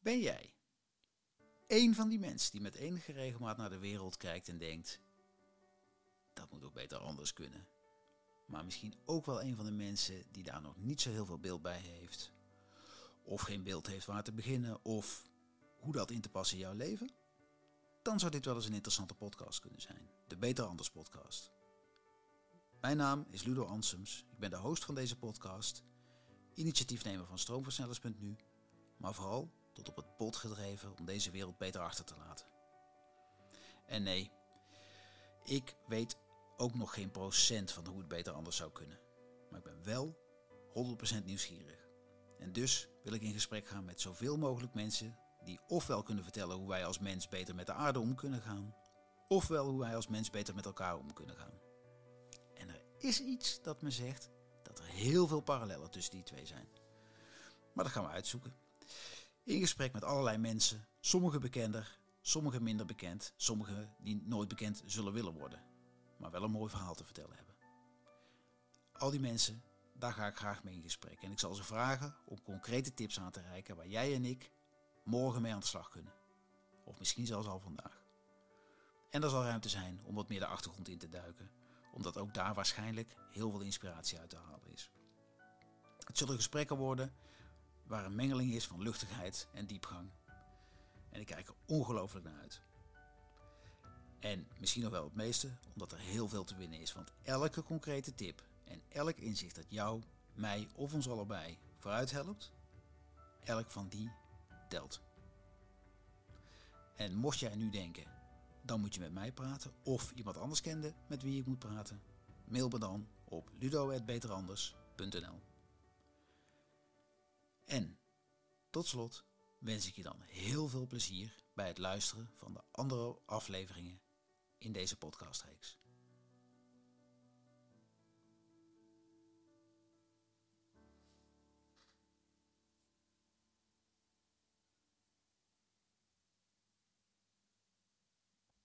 Ben jij één van die mensen die met enige regelmaat naar de wereld kijkt en denkt: dat moet ook beter anders kunnen? Maar misschien ook wel een van de mensen die daar nog niet zo heel veel beeld bij heeft. Of geen beeld heeft waar te beginnen, of hoe dat in te passen in jouw leven? Dan zou dit wel eens een interessante podcast kunnen zijn. De Beter Anders podcast. Mijn naam is Ludo Ansems. Ik ben de host van deze podcast, initiatiefnemer van stroomversnellers.nu, maar vooral tot op het pot gedreven om deze wereld beter achter te laten. En nee, ik weet ook nog geen procent van hoe het beter anders zou kunnen. Maar ik ben wel 100% nieuwsgierig. En dus wil ik in gesprek gaan met zoveel mogelijk mensen die ofwel kunnen vertellen hoe wij als mens beter met de aarde om kunnen gaan, ofwel hoe wij als mens beter met elkaar om kunnen gaan. En er is iets dat me zegt dat er heel veel parallellen tussen die twee zijn. Maar dat gaan we uitzoeken. In gesprek met allerlei mensen, sommige bekender, sommige minder bekend, sommige die nooit bekend zullen willen worden, maar wel een mooi verhaal te vertellen hebben. Al die mensen, daar ga ik graag mee in gesprek en ik zal ze vragen om concrete tips aan te reiken waar jij en ik morgen mee aan de slag kunnen. Of misschien zelfs al vandaag. En er zal ruimte zijn om wat meer de achtergrond in te duiken, omdat ook daar waarschijnlijk heel veel inspiratie uit te halen is. Het zullen gesprekken worden waar een mengeling is van luchtigheid en diepgang. En ik kijk er ongelooflijk naar uit. En misschien nog wel het meeste, omdat er heel veel te winnen is. Want elke concrete tip en elk inzicht dat jou, mij of ons allebei vooruit helpt, elk van die telt. En mocht jij nu denken, dan moet je met mij praten of iemand anders kende met wie ik moet praten, mail me dan op ludo.beteranders.nl. En tot slot wens ik je dan heel veel plezier bij het luisteren van de andere afleveringen in deze podcastreeks.